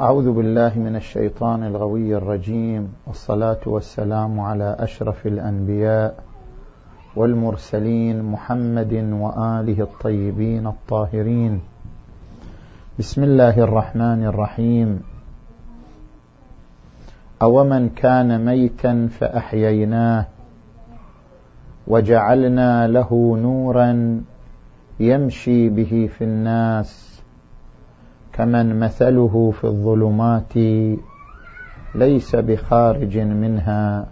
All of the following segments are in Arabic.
أعوذ بالله من الشيطان الغوي الرجيم والصلاة والسلام على أشرف الأنبياء والمرسلين محمد وآله الطيبين الطاهرين. بسم الله الرحمن الرحيم. أومن كان ميتا فأحييناه وجعلنا له نورا يمشي به في الناس. كمن مثله في الظلمات ليس بخارج منها.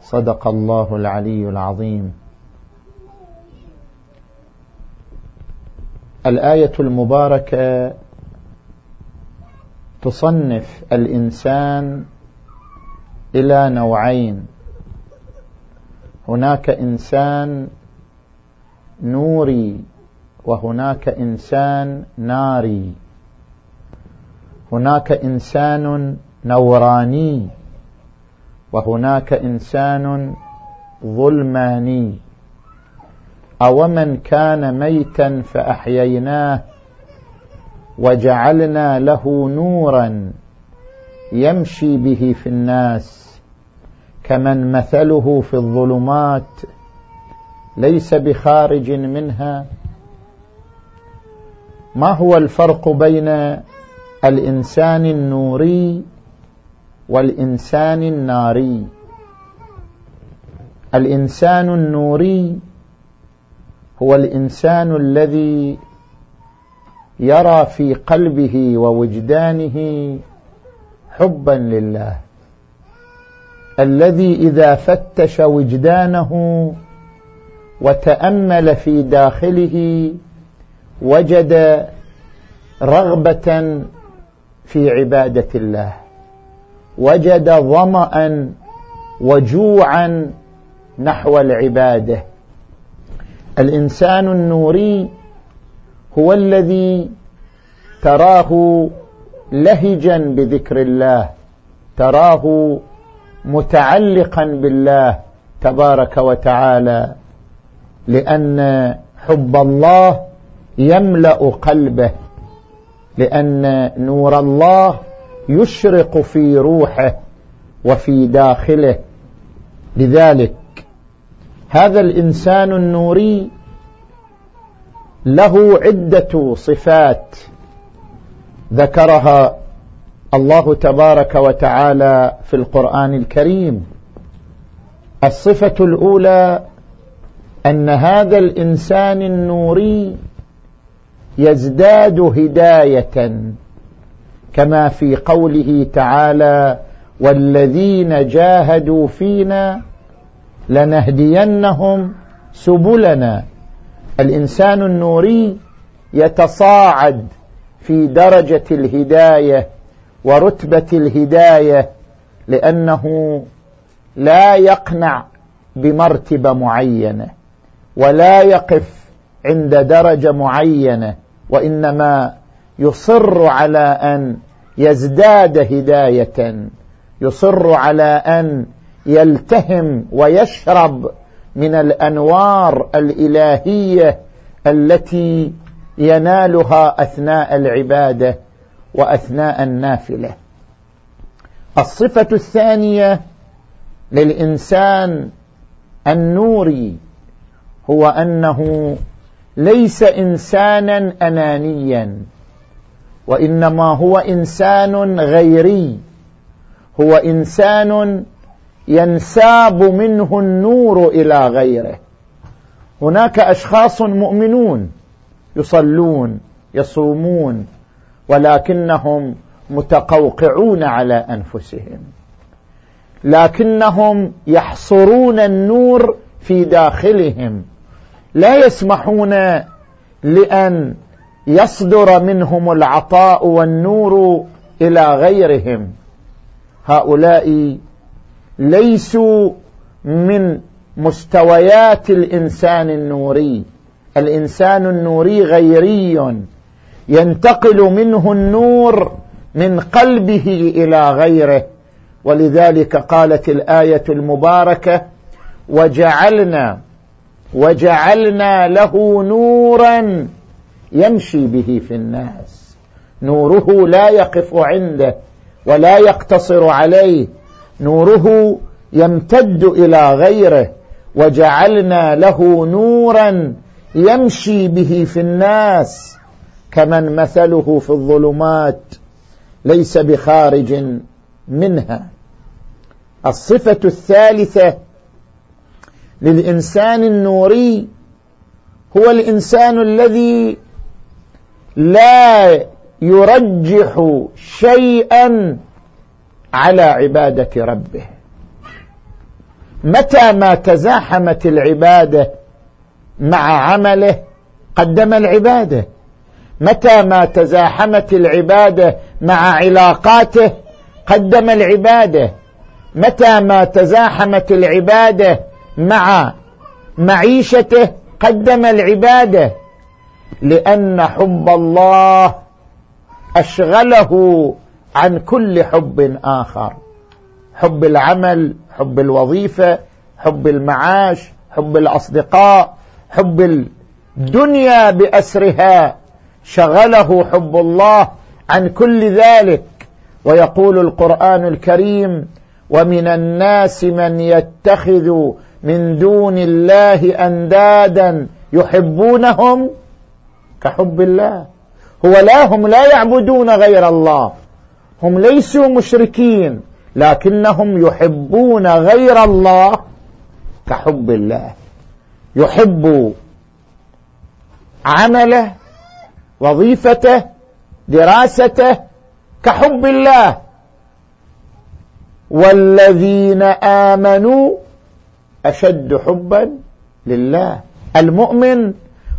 صدق الله العلي العظيم. الآية المباركة تصنف الإنسان إلى نوعين. هناك إنسان نوري وهناك إنسان ناري. هناك إنسان نوراني وهناك إنسان ظلماني. أومن كان ميتا فأحييناه وجعلنا له نورا يمشي به في الناس كمن مثله في الظلمات ليس بخارج منها. ما هو الفرق بين الإنسان النوري والإنسان الناري. الإنسان النوري هو الإنسان الذي يرى في قلبه ووجدانه حبا لله. الذي إذا فتش وجدانه وتأمل في داخله وجد رغبة في عبادة الله. وجد ظما وجوعا نحو العبادة. الإنسان النوري هو الذي تراه لهجا بذكر الله تراه متعلقا بالله تبارك وتعالى لأن حب الله يملأ قلبه. لأن نور الله يشرق في روحه وفي داخله. لذلك هذا الإنسان النوري له عدة صفات ذكرها الله تبارك وتعالى في القرآن الكريم. الصفة الأولى أن هذا الإنسان النوري يزداد هداية كما في قوله تعالى والذين جاهدوا فينا لنهدينهم سبلنا الإنسان النوري يتصاعد في درجة الهداية ورتبة الهداية لأنه لا يقنع بمرتبة معينة ولا يقف عند درجة معينة. وإنما يصر على أن يزداد هداية. يصر على أن يلتهم ويشرب من الأنوار الإلهية التي ينالها أثناء العبادة وأثناء النافلة. الصفة الثانية للإنسان النوري هو أنه ليس إنسانا أنانيا وإنما هو إنسان غيري هو إنسان ينساب منه النور إلى غيره. هناك أشخاص مؤمنون يصلون يصومون ولكنهم متقوقعون على أنفسهم. لكنهم يحصرون النور في داخلهم. لا يسمحون لأن يصدر منهم العطاء والنور إلى غيرهم. هؤلاء ليسوا من مستويات الإنسان النوري. الإنسان النوري غيري. ينتقل منه النور من قلبه إلى غيره. ولذلك قالت الآية المباركة وجعلنا وجعلنا له نورا يمشي به في الناس. نوره لا يقف عنده ولا يقتصر عليه. نوره يمتد إلى غيره. وجعلنا له نورا يمشي به في الناس. كمن مثله في الظلمات ليس بخارج منها. الصفة الثالثة للإنسان النوري هو الإنسان الذي لا يرجح شيئا على عبادة ربه. متى ما تزاحمت العبادة مع عمله قدم العبادة. متى ما تزاحمت العبادة مع علاقاته قدم العبادة. متى ما تزاحمت العبادة مع معيشته قدم العبادة لأن حب الله أشغله عن كل حب آخر. حب العمل حب الوظيفة حب المعاش حب الأصدقاء حب الدنيا بأسرها. شغله حب الله عن كل ذلك. ويقول القرآن الكريم ومن الناس من يتخذ من دون الله أندادا يحبونهم كحب الله. هو لا هم لا يعبدون غير الله. هم ليسوا مشركين لكنهم يحبون غير الله كحب الله. يحب عمله وظيفته دراسته كحب الله. والذين آمنوا أشد حبا لله. المؤمن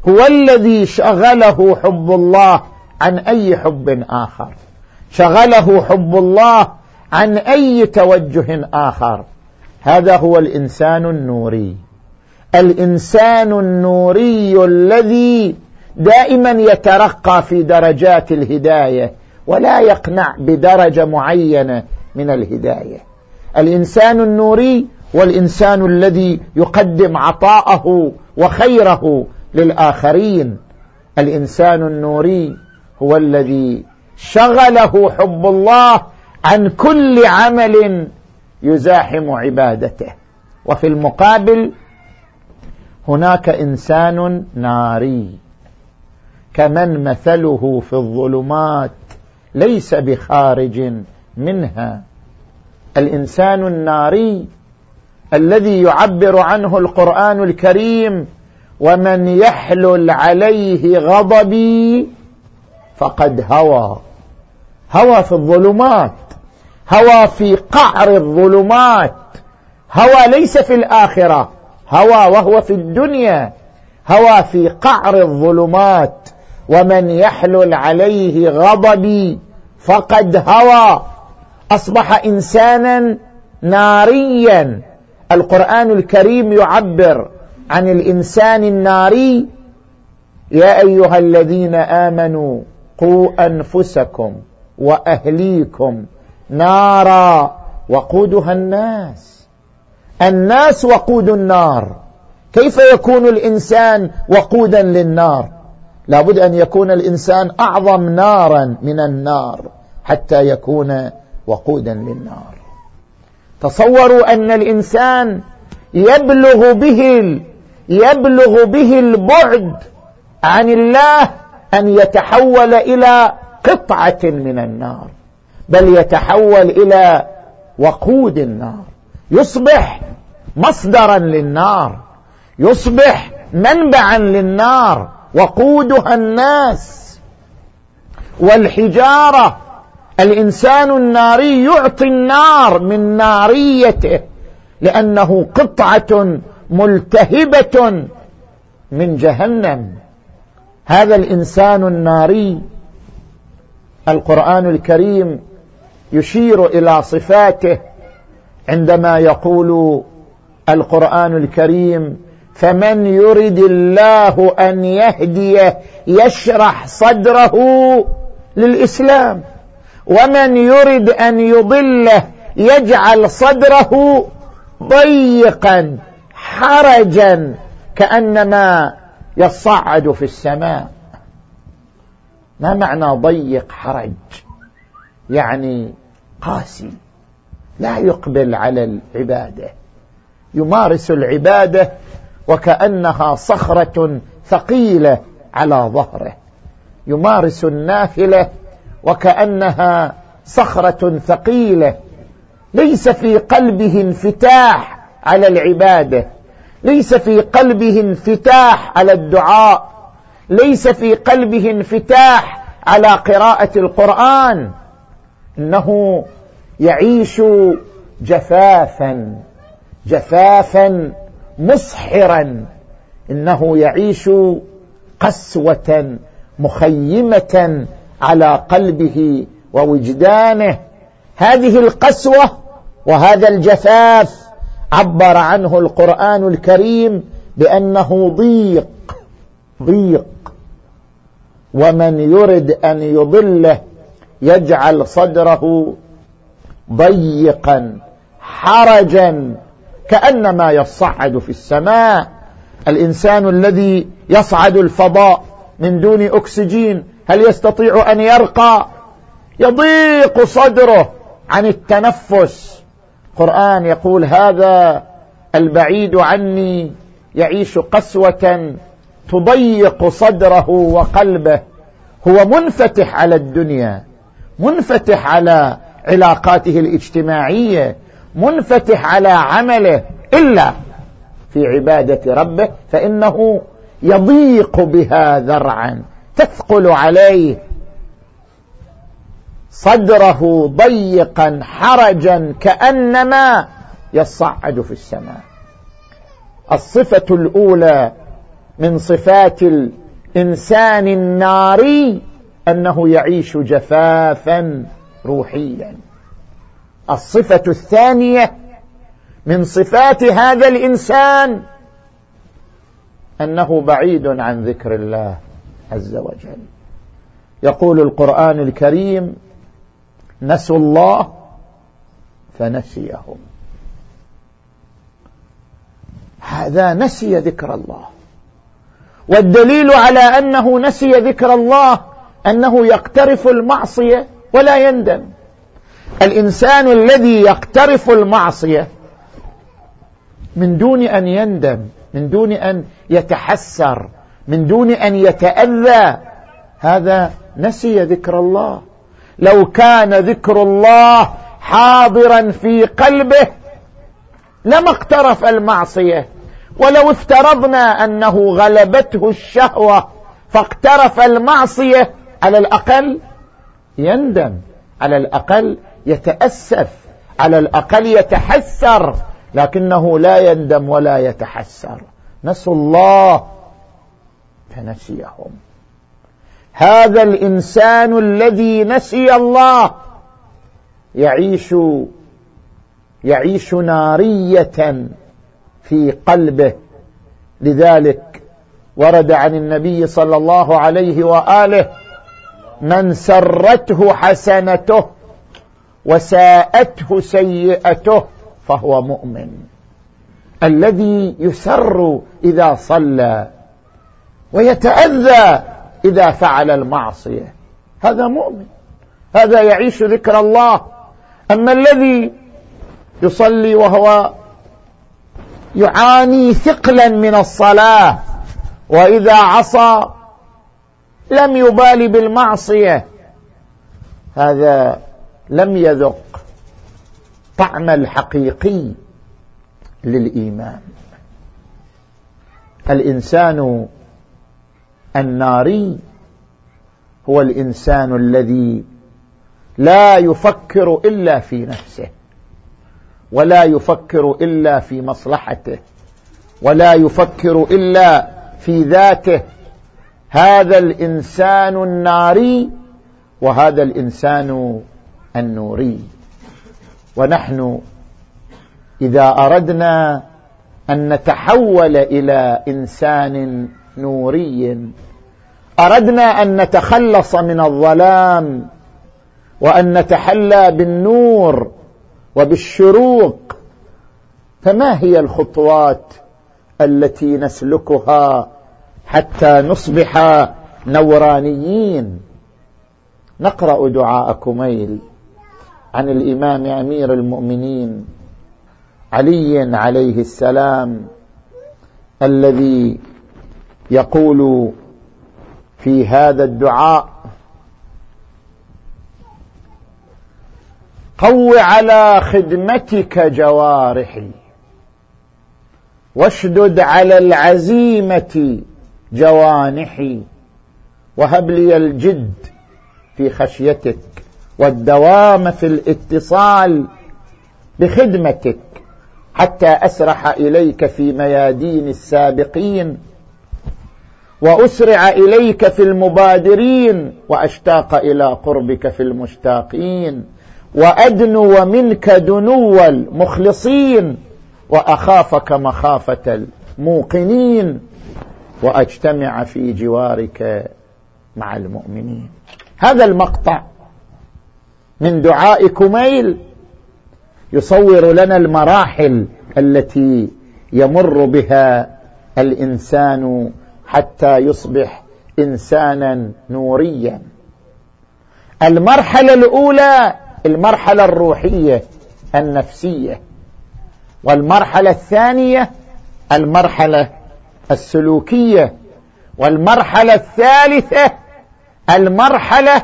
هو الذي شغله حب الله عن أي حب آخر. شغله حب الله عن أي توجه آخر. هذا هو الإنسان النوري. الإنسان النوري الذي دائما يترقى في درجات الهداية ولا يقنع بدرجة معينة من الهداية. الإنسان النوري والإنسان الذي يقدم عطاءه وخيره للآخرين. الإنسان النوري هو الذي شغله حب الله عن كل عمل يزاحم عبادته. وفي المقابل هناك إنسان ناري. كمن مثله في الظلمات ليس بخارج منها. الإنسان الناري الذي يعبر عنه القرآن الكريم ومن يحلل عليه غضبي فقد هوى. هوى في الظلمات هوى في قعر الظلمات هوى ليس في الآخرة هوى وهو في الدنيا هوى في قعر الظلمات ومن يحلل عليه غضبي فقد هوى. أصبح إنسانا ناريا. القرآن الكريم يعبر عن الإنسان الناري. يا أيها الذين آمنوا قوا أنفسكم وأهليكم نارا وقودها الناس. الناس وقود النار. كيف يكون الإنسان وقودا للنار؟ لابد أن يكون الإنسان أعظم نارا من النار حتى يكون وقودا للنار. تصوروا أن الإنسان يبلغ به يبلغ به البعد عن الله أن يتحول إلى قطعة من النار بل يتحول إلى وقود النار. يصبح مصدرا للنار يصبح منبعا للنار وقودها الناس والحجارة الإنسان الناري يعطي النار من ناريته لأنه قطعة ملتهبة من جهنم. هذا الإنسان الناري القرآن الكريم يشير إلى صفاته عندما يقول القرآن الكريم فمن يرد الله أن يهديه يشرح صدره للإسلام. ومن يرد أن يضله يجعل صدره ضيقا حرجا كأنما يصعد في السماء. ما معنى ضيق حرج؟ يعني قاسي لا يقبل على العبادة. يمارس العبادة وكأنها صخرة ثقيلة على ظهره. يمارس النافلة وكأنها صخرة ثقيلة ليس في قلبه انفتاح على العبادة ليس في قلبه انفتاح على الدعاء ليس في قلبه انفتاح على قراءة القرآن إنه يعيش جفافا جفافا مسحرا إنه يعيش قسوة مخيمة على قلبه ووجدانه. هذه القسوة وهذا الجفاف عبر عنه القرآن الكريم بأنه ضيق ضيق. ومن يرد أن يضله يجعل صدره ضيقا حرجا كأنما يصعد في السماء. الإنسان الذي يصعد الفضاء من دون أكسجين هل يستطيع أن يرقى؟ يضيق صدره عن التنفس. القران يقول هذا البعيد عني يعيش قسوة تضيق صدره وقلبه. هو منفتح على الدنيا منفتح على علاقاته الاجتماعية منفتح على عمله إلا في عبادة ربه فإنه يضيق بها ذرعا. تثقل عليه صدره ضيقا حرجا كأنما يصعد في السماء. الصفة الأولى من صفات الإنسان الناري أنه يعيش جفافا روحيا. الصفة الثانية من صفات هذا الإنسان أنه بعيد عن ذكر الله. عز وجل. يقول القرآن الكريم نسوا الله فنسيهم. هذا نسي ذكر الله. والدليل على أنه نسي ذكر الله أنه يقترف المعصية ولا يندم. الإنسان الذي يقترف المعصية من دون أن يندم من دون أن يتحسر من دون أن يتأذى. هذا نسي ذكر الله. لو كان ذكر الله حاضرا في قلبه لما اقترف المعصية. ولو افترضنا أنه غلبته الشهوة فاقترف المعصية على الأقل يندم. على الأقل يتأسف. على الأقل يتحسر. لكنه لا يندم ولا يتحسر. نسوا الله فنسيهم هذا الإنسان الذي نسي الله يعيش يعيش نارية في قلبه. لذلك ورد عن النبي صلى الله عليه وآله من سرته حسنته وساءته سيئته فهو مؤمن. الذي يسر إذا صلى ويتأذى إذا فعل المعصية. هذا مؤمن. هذا يعيش ذكر الله. أما الذي يصلي وهو يعاني ثقلا من الصلاة وإذا عصى لم يبال بالمعصية هذا لم يذق طعم الحقيقي للإيمان. الإنسان الناري هو الإنسان الذي لا يفكر إلا في نفسه ولا يفكر إلا في مصلحته ولا يفكر إلا في ذاته. هذا الإنسان الناري وهذا الإنسان النوري. ونحن إذا أردنا أن نتحول إلى إنسان نوري. أردنا أن نتخلص من الظلام وأن نتحلى بالنور وبالشروق. فما هي الخطوات التي نسلكها حتى نصبح نورانيين؟ نقرأ دعاء كميل عن الإمام أمير المؤمنين علي عليه السلام الذي يقول في هذا الدعاء قو على خدمتك جوارحي واشدد على العزيمة جوانحي وهب لي الجد في خشيتك والدوام في الاتصال بخدمتك حتى أسرح إليك في ميادين السابقين وأسرع إليك في المبادرين وأشتاق إلى قربك في المشتاقين. وأدنو منك دنو المخلصين وأخافك مخافة الموقنين. وأجتمع في جوارك مع المؤمنين. هذا المقطع من دعاء كميل يصور لنا المراحل التي يمر بها الإنسان حتى يصبح إنسانا نوريا. المرحلة الأولى المرحلة الروحية النفسية. والمرحلة الثانية المرحلة السلوكية. والمرحلة الثالثة المرحلة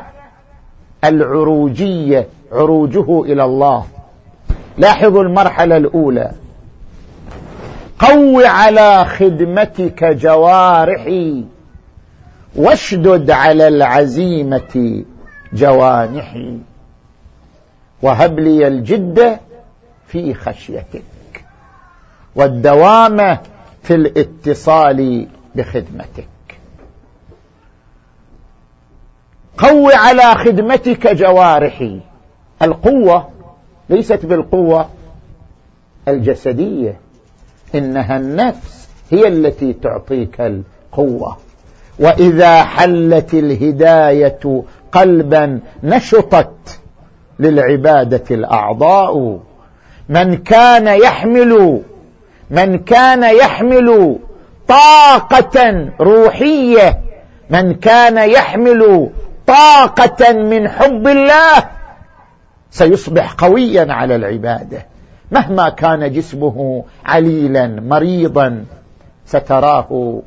العروجية عروجه إلى الله. لاحظوا المرحلة الأولى. قو على خدمتك جوارحي واشدد على العزيمة جوانحي. وهب لي الجد في خشيتك والدوام في الاتصال بخدمتك. قو على خدمتك جوارحي القوة ليست بالقوة الجسدية. إنها النفس هي التي تعطيك القوة. وإذا حلت الهداية قلبا نشطت للعبادة الأعضاء. من كان يحمل من كان يحمل طاقة روحية من كان يحمل طاقة من حب الله سيصبح قويا على العبادة. مهما كان جسمه عليلا مريضا ستراه.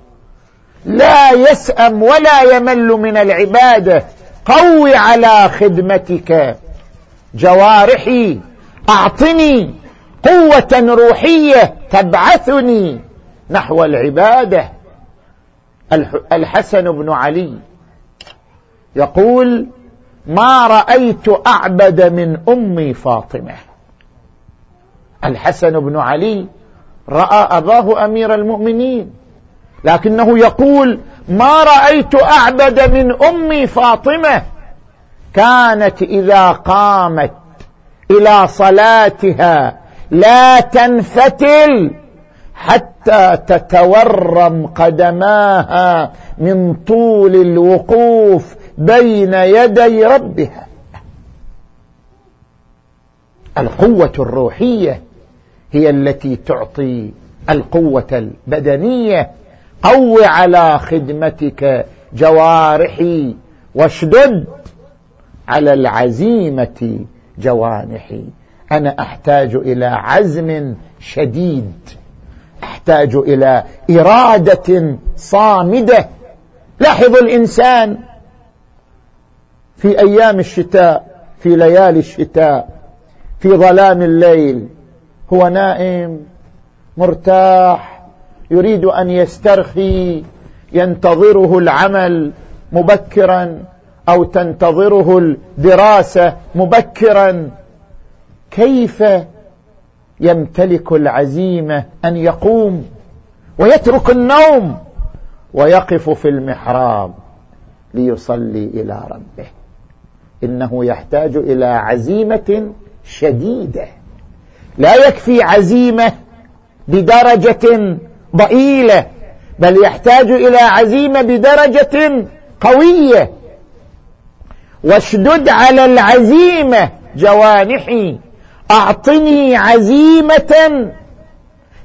لا يسأم ولا يمل من العبادة. قوي على خدمتك. جوارحي أعطني قوة روحية تبعثني نحو العبادة. الحسن بن علي يقول ما رأيت أعبد من أمي فاطمة. الحسن بن علي رأى أباه أمير المؤمنين لكنه يقول ما رأيت أعبد من أمي فاطمة كانت إذا قامت إلى صلاتها لا تنفتل حتى تتورم قدماها من طول الوقوف بين يدي ربها. القوة الروحية هي التي تعطي القوة البدنية. قو على خدمتك جوارحي واشدد على العزيمة جوانحي. أنا أحتاج إلى عزم شديد. أحتاج إلى إرادة صامدة. لاحظوا الإنسان في أيام الشتاء في ليالي الشتاء في ظلام الليل هو نائم مرتاح يريد أن يسترخي ينتظره العمل مبكرا أو تنتظره الدراسة مبكرا. كيف يمتلك العزيمة أن يقوم ويترك النوم ويقف في المحراب ليصلي إلى ربه؟ إنه يحتاج إلى عزيمة شديدة. لا يكفي عزيمة بدرجة ضئيلة بل يحتاج إلى عزيمة بدرجة قوية. واشدد على العزيمة جوانحي أعطني عزيمة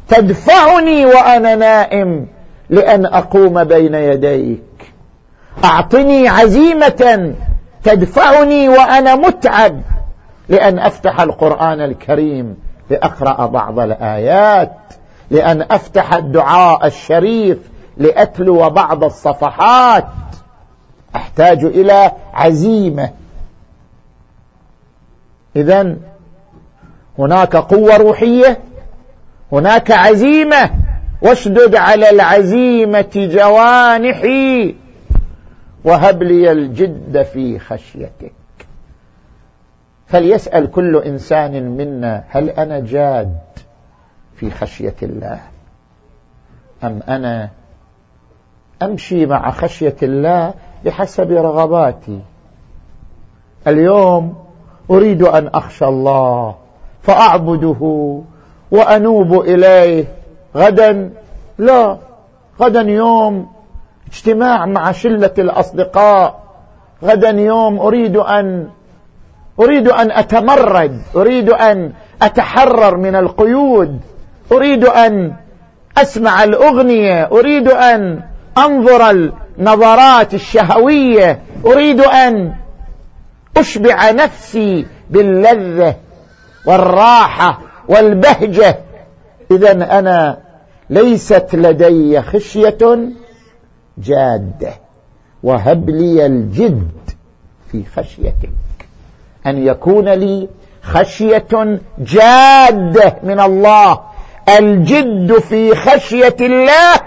تدفعني وأنا نائم لأن أقوم بين يديك. أعطني عزيمة تدفعني وأنا متعب لأن أفتح القرآن الكريم. لأقرأ بعض الآيات لأن أفتح الدعاء الشريف لأتلو بعض الصفحات. أحتاج إلى عزيمة. اذا هناك قوة روحية هناك عزيمة. واشدد على العزيمة جوانحي وهب لي الجد في خشيتك. فليسأل كل إنسان منا هل أنا جاد في خشية الله أم أنا أمشي مع خشية الله بحسب رغباتي؟ اليوم أريد أن أخشى الله فأعبده وأنوب إليه غدا لا غدا يوم اجتماع مع شلة الأصدقاء غدا يوم أريد أن أريد أن أتمرد أريد أن أتحرر من القيود أريد أن أسمع الأغنية أريد أن أنظر النظرات الشهوية أريد أن أشبع نفسي باللذة والراحة والبهجة. اذا أنا ليست لدي خشية جادة وهب لي الجد في خشيتك. أن يكون لي خشية جادة من الله. الجد في خشية الله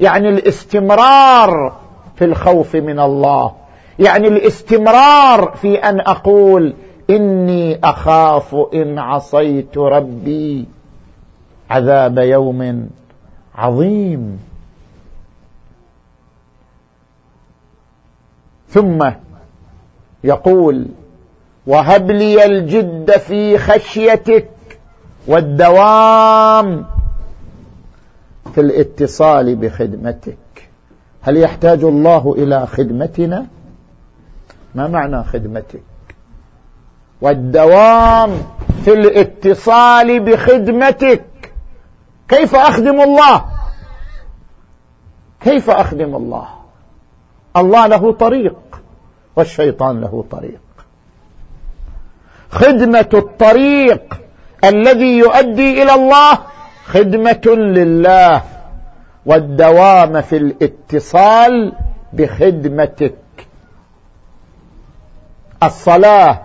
يعني الاستمرار في الخوف من الله. يعني الاستمرار في أن أقول إني أخاف إن عصيت ربي. عذاب يوم عظيم. ثم يقول وهب لي الجد في خشيتك والدوام في الاتصال بخدمتك. هل يحتاج الله إلى خدمتنا؟ ما معنى خدمتك؟ والدوام في الاتصال بخدمتك. كيف أخدم الله؟ كيف أخدم الله؟ الله له طريق والشيطان له طريق. خدمة الطريق الذي يؤدي إلى الله خدمة لله والدوام في الاتصال بخدمتك. الصلاة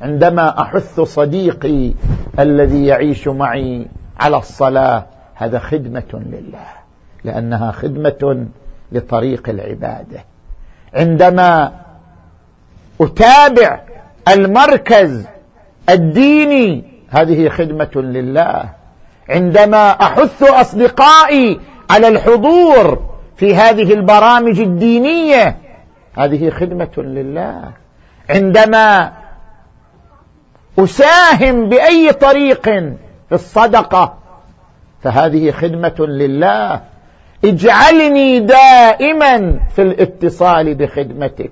عندما أحث صديقي الذي يعيش معي على الصلاة هذا خدمة لله لأنها خدمة لطريق العبادة. عندما أتابع المركز الديني. هذه خدمة لله. عندما أحث أصدقائي على الحضور في هذه البرامج الدينية هذه خدمة لله. عندما أساهم بأي طريق في الصدقة فهذه خدمة لله. اجعلني دائما في الاتصال بخدمتك.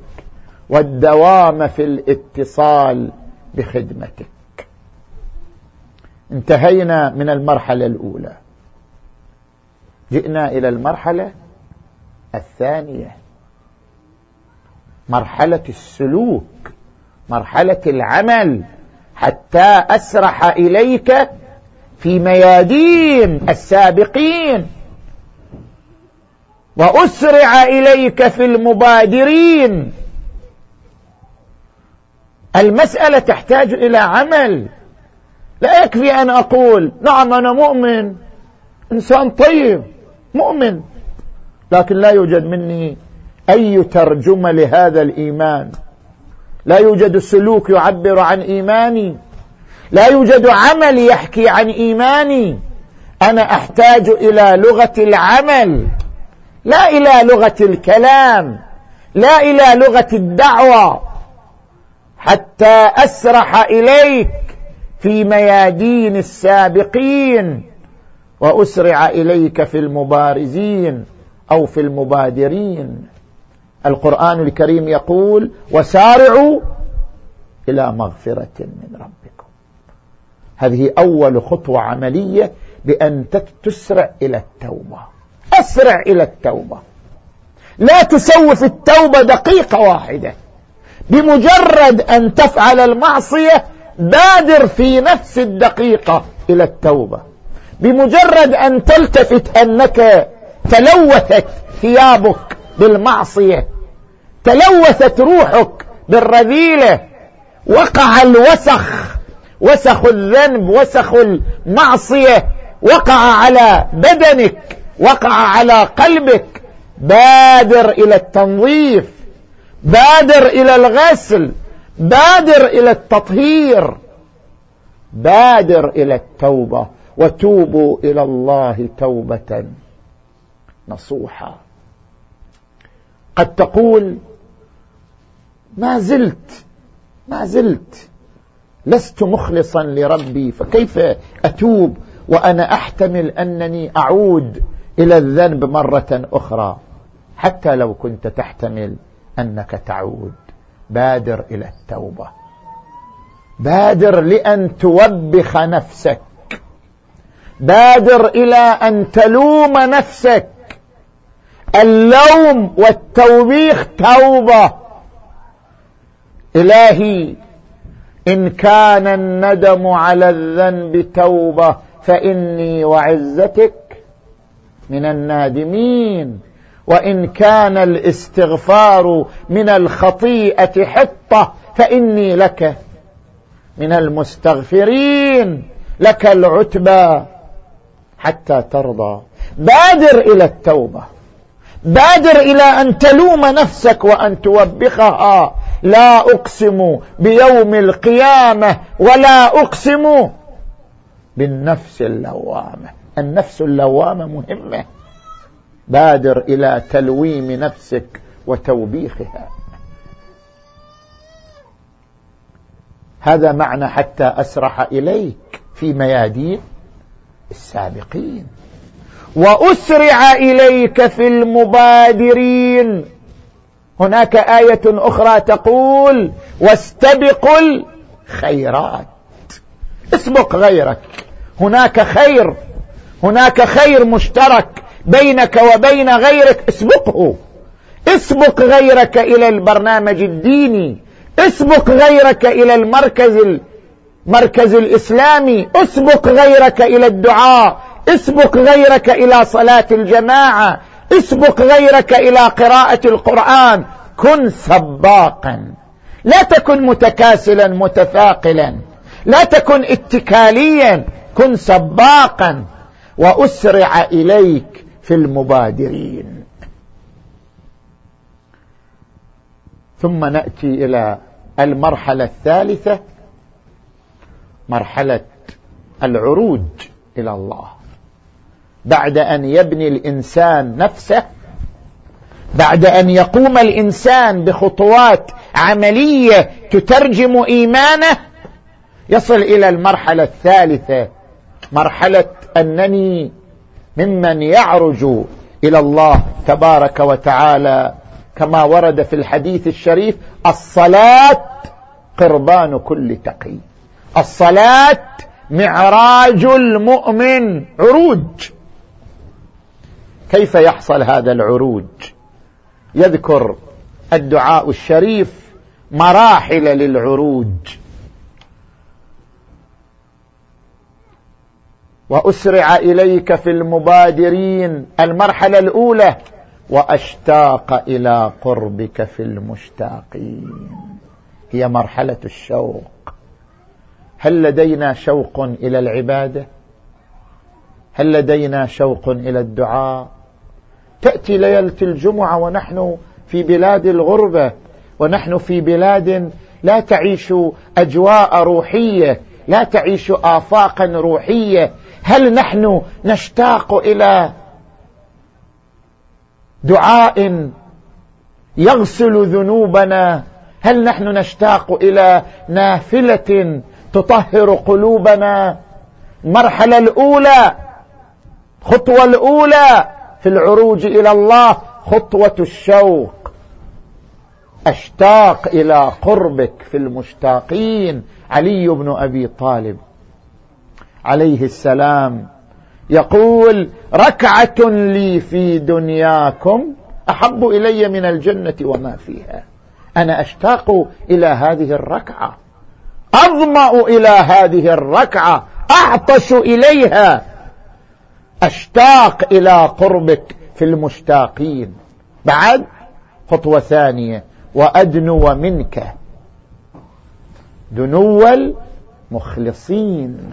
والدوام في الاتصال بخدمتك. انتهينا من المرحلة الأولى. جئنا إلى المرحلة الثانية. مرحلة السلوك مرحلة العمل حتى أسرح إليك في ميادين السابقين. وأسرع إليك في المبادرين. المسألة تحتاج إلى عمل. لا يكفي أن أقول نعم أنا مؤمن. إنسان طيب مؤمن. لكن لا يوجد مني أي ترجمة لهذا الإيمان. لا يوجد سلوك يعبر عن إيماني. لا يوجد عمل يحكي عن إيماني. أنا أحتاج إلى لغة العمل. لا إلى لغة الكلام. لا إلى لغة الدعوة. حتى أسرح إليك في ميادين السابقين وأسرع إليك في المبارزين أو في المبادرين. القرآن الكريم يقول وسارعوا إلى مغفرة من ربكم. هذه أول خطوة عملية بأن تسرع إلى التوبة. أسرع إلى التوبة. لا تسوف التوبة دقيقة واحدة. بمجرد أن تفعل المعصية بادر في نفس الدقيقة إلى التوبة. بمجرد أن تلتفت أنك تلوثت ثيابك بالمعصية تلوثت روحك بالرذيلة وقع الوسخ وسخ الذنب وسخ المعصية وقع على بدنك وقع على قلبك بادر إلى التنظيف. بادر إلى الغسل بادر إلى التطهير بادر إلى التوبة وتوبوا إلى الله توبة نصوحا قد تقول ما زلت ما زلت لست مخلصا لربي فكيف أتوب وأنا أحتمل أنني أعود إلى الذنب مرة أخرى؟ حتى لو كنت تحتمل. أنك تعود. بادر إلى التوبة. بادر لأن توبخ نفسك. بادر إلى أن تلوم نفسك. اللوم والتوبيخ توبة. إلهي إن كان الندم على الذنب توبة فإني وعزتك من النادمين. وإن كان الاستغفار من الخطيئة حطة فإني لك من المستغفرين لك العتبى حتى ترضى. بادر إلى التوبة. بادر إلى أن تلوم نفسك وأن توبخها. لا أقسم بيوم القيامة ولا أقسم بالنفس اللوامة. النفس اللوامة مهمة. بادر إلى تلويم نفسك وتوبيخها. هذا معنى حتى أسرح إليك في ميادين السابقين. وأسرع إليك في المبادرين. هناك آية أخرى تقول واستبقوا الخيرات. اسبق غيرك. هناك خير. هناك خير مشترك. بينك وبين غيرك اسبقه. اسبق غيرك إلى البرنامج الديني. اسبق غيرك إلى المركز المركز الإسلامي. اسبق غيرك إلى الدعاء. اسبق غيرك إلى صلاة الجماعة. اسبق غيرك إلى قراءة القرآن. كن سباقا. لا تكن متكاسلا متثاقلا. لا تكن اتكاليا. كن سباقا. وأسرع إليك. في المبادرين. ثم نأتي إلى المرحلة الثالثة مرحلة العروج إلى الله. بعد أن يبني الإنسان نفسه بعد أن يقوم الإنسان بخطوات عملية تترجم إيمانه يصل إلى المرحلة الثالثة مرحلة أنني ممن يعرج إلى الله تبارك وتعالى كما ورد في الحديث الشريف الصلاة قربان كل تقي. الصلاة معراج المؤمن عروج. كيف يحصل هذا العروج؟ يذكر الدعاء الشريف مراحل للعروج. وأسرع إليك في المبادرين. المرحلة الأولى وأشتاق إلى قربك في المشتاقين. هي مرحلة الشوق. هل لدينا شوق إلى العبادة؟ هل لدينا شوق إلى الدعاء؟ تأتي ليلة الجمعة ونحن في بلاد الغربة ونحن في بلاد لا تعيش أجواء روحية لا تعيش آفاقا روحية هل نحن نشتاق إلى دعاء يغسل ذنوبنا؟ هل نحن نشتاق إلى نافلة تطهر قلوبنا؟ المرحلة الأولى خطوة الأولى في العروج إلى الله خطوة الشوق. أشتاق إلى قربك في المشتاقين. علي بن أبي طالب. عليه السلام. يقول ركعة لي في دنياكم أحب إلي من الجنة وما فيها. أنا أشتاق إلى هذه الركعة. أظمأ إلى هذه الركعة. أعطش إليها. أشتاق إلى قربك في المشتاقين. بعد خطوة ثانية. وأدنو منك. دنو المخلصين.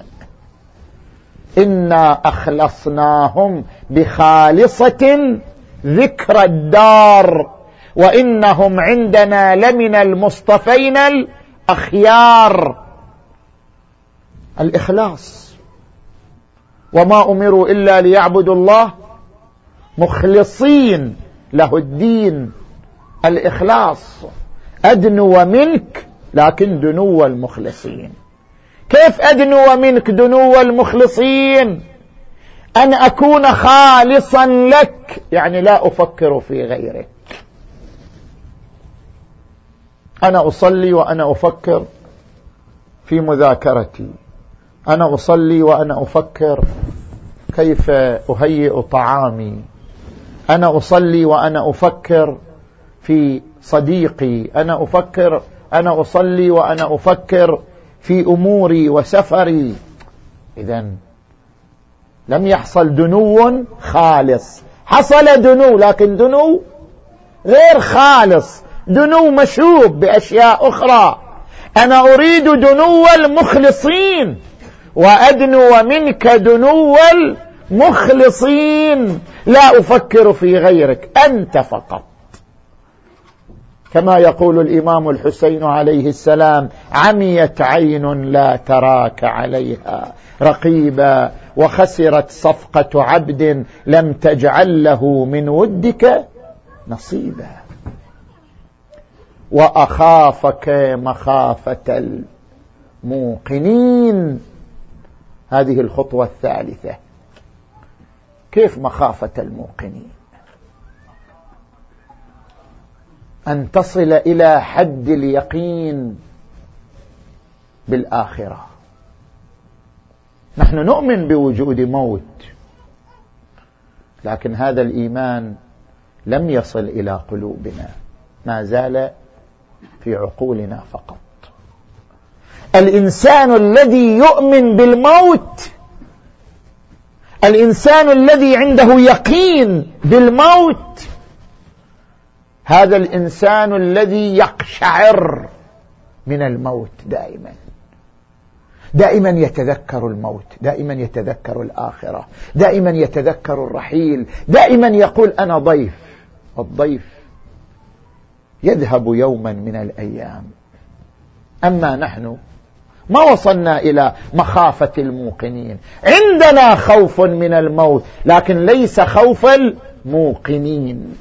إنا أخلصناهم بخالصة ذكر الدار وإنهم عندنا لمن المصطفين الأخيار. الإخلاص. وما أمروا إلا ليعبدوا الله مخلصين له الدين. الإخلاص. أدنو منك لكن دنو المخلصين. كيف أدنو منك دنو المخلصين أن أكون خالصا لك. يعني لا أفكر في غيرك. أنا أصلي وأنا أفكر في مذاكرتي. أنا أصلي وأنا أفكر كيف أهيئ طعامي. أنا أصلي وأنا أفكر في صديقي. أنا أفكر أنا أصلي وأنا أفكر في أموري وسفري. إذا لم يحصل دنو خالص. حصل دنو لكن دنو غير خالص. دنو مشوب بأشياء أخرى. أنا أريد دنو المخلصين وأدنو منك دنو المخلصين. لا أفكر في غيرك أنت فقط. كما يقول الإمام الحسين عليه السلام عميت عين لا تراك عليها. رقيبا وخسرت صفقة عبد لم تجعل له من ودك نصيبا. وأخافك مخافة الموقنين. هذه الخطوة الثالثة. كيف مخافة الموقنين؟ أن تصل إلى حد اليقين بالآخرة. نحن نؤمن بوجود موت لكن هذا الإيمان لم يصل إلى قلوبنا ما زال في عقولنا فقط. الإنسان الذي يؤمن بالموت الإنسان الذي عنده يقين بالموت هذا الإنسان الذي يقشعر من الموت دائما. دائما يتذكر الموت دائما يتذكر الآخرة دائما يتذكر الرحيل دائما يقول أنا ضيف الضيف يذهب يوما من الأيام. أما نحن ما وصلنا إلى مخافة الموقنين. عندنا خوف من الموت لكن ليس خوف الموقنين.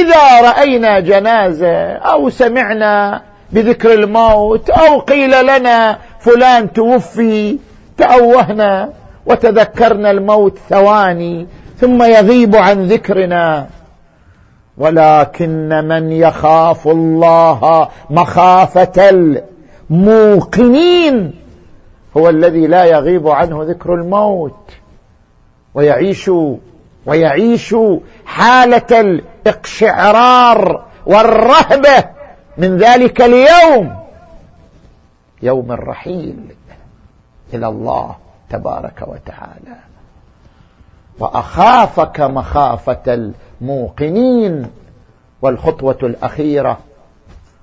إذا رأينا جنازة أو سمعنا بذكر الموت أو قيل لنا فلان توفي تأوهنا وتذكرنا الموت ثواني ثم يغيب عن ذكرنا. ولكن من يخاف الله مخافة الموقنين هو الذي لا يغيب عنه ذكر الموت. ويعيش ويعيش حالة الاقشعرار والرهبة من ذلك اليوم. يوم الرحيل إلى الله تبارك وتعالى. وأخافك مخافة الموقنين والخطوة الأخيرة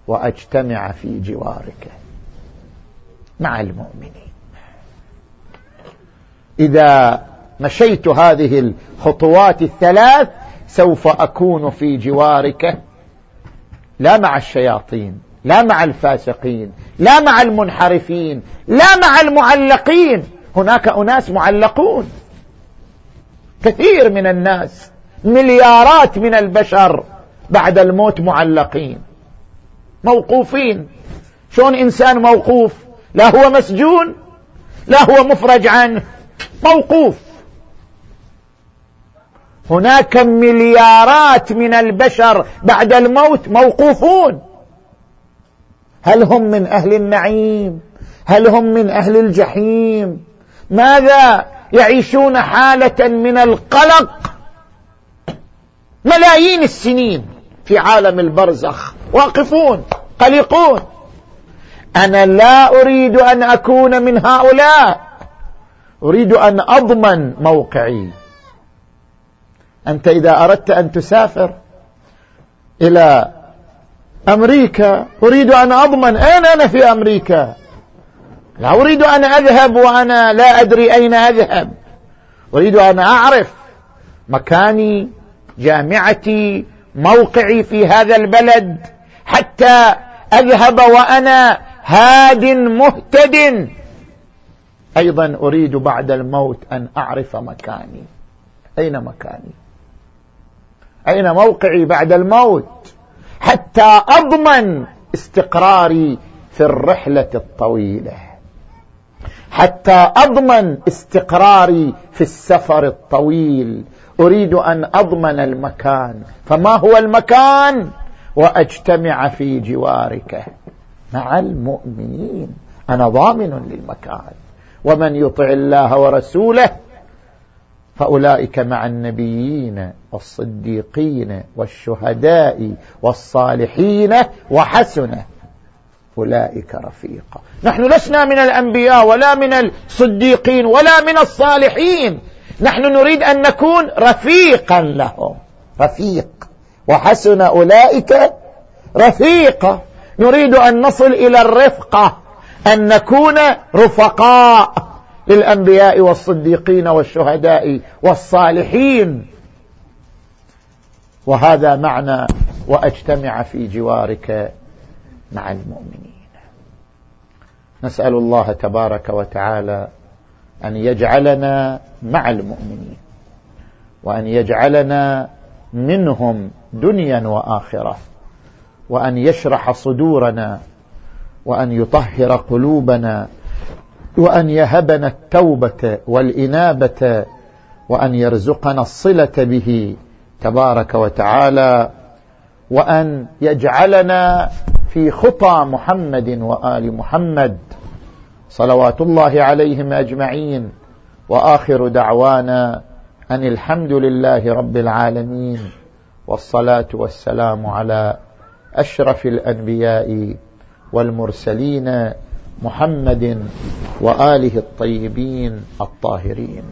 وأجتمع في جوارك مع المؤمنين. إذا مشيت هذه الخطوات الثلاث سوف أكون في جوارك. لا مع الشياطين لا مع الفاسقين لا مع المنحرفين لا مع المعلقين. هناك أناس معلقون. كثير من الناس مليارات من البشر بعد الموت معلقين. موقوفين. شلون إنسان موقوف؟ لا هو مسجون لا هو مفرج عنه موقوف. هناك مليارات من البشر بعد الموت موقوفون. هل هم من أهل النعيم؟ هل هم من أهل الجحيم؟ ماذا يعيشون حالة من القلق؟ ملايين السنين في عالم البرزخ. واقفون قلقون. أنا لا أريد أن أكون من هؤلاء. أريد أن أضمن موقعي. أنت إذا أردت أن تسافر إلى أمريكا أريد أن أضمن أين أنا في أمريكا. لا أريد أن أذهب وأنا لا أدري أين أذهب. أريد أن أعرف مكاني جامعتي موقعي في هذا البلد حتى أذهب وأنا هاد مهتد. أيضا أريد بعد الموت أن أعرف مكاني. أين مكاني؟ أين موقعي بعد الموت؟ حتى أضمن استقراري في الرحلة الطويلة. حتى أضمن استقراري في السفر الطويل. أريد أن أضمن المكان. فما هو المكان؟ وأجتمع في جوارك. مع المؤمنين. أنا ضامن للمكان. ومن يطع الله ورسوله فأولئك مع النبيين والصديقين والشهداء والصالحين وحسن أولئك رفيقا. نحن لسنا من الأنبياء ولا من الصديقين ولا من الصالحين. نحن نريد أن نكون رفيقا لهم. رفيق. وحسن أولئك رفيقا نريد أن نصل إلى الرفقة. أن نكون رفقاء. للأنبياء والصديقين والشهداء والصالحين. وهذا معنى وأجتمع في جوارك مع المؤمنين. نسأل الله تبارك وتعالى أن يجعلنا مع المؤمنين وأن يجعلنا منهم دنيا وآخرة وأن يشرح صدورنا وأن يطهر قلوبنا وأن يهبنا التوبة والإنابة وأن يرزقنا الصلة به تبارك وتعالى وأن يجعلنا في خطى محمد وآل محمد صلوات الله عليهم أجمعين وآخر دعوانا أن الحمد لله رب العالمين والصلاة والسلام على أشرف الأنبياء والمرسلين محمد وآله الطيبين الطاهرين.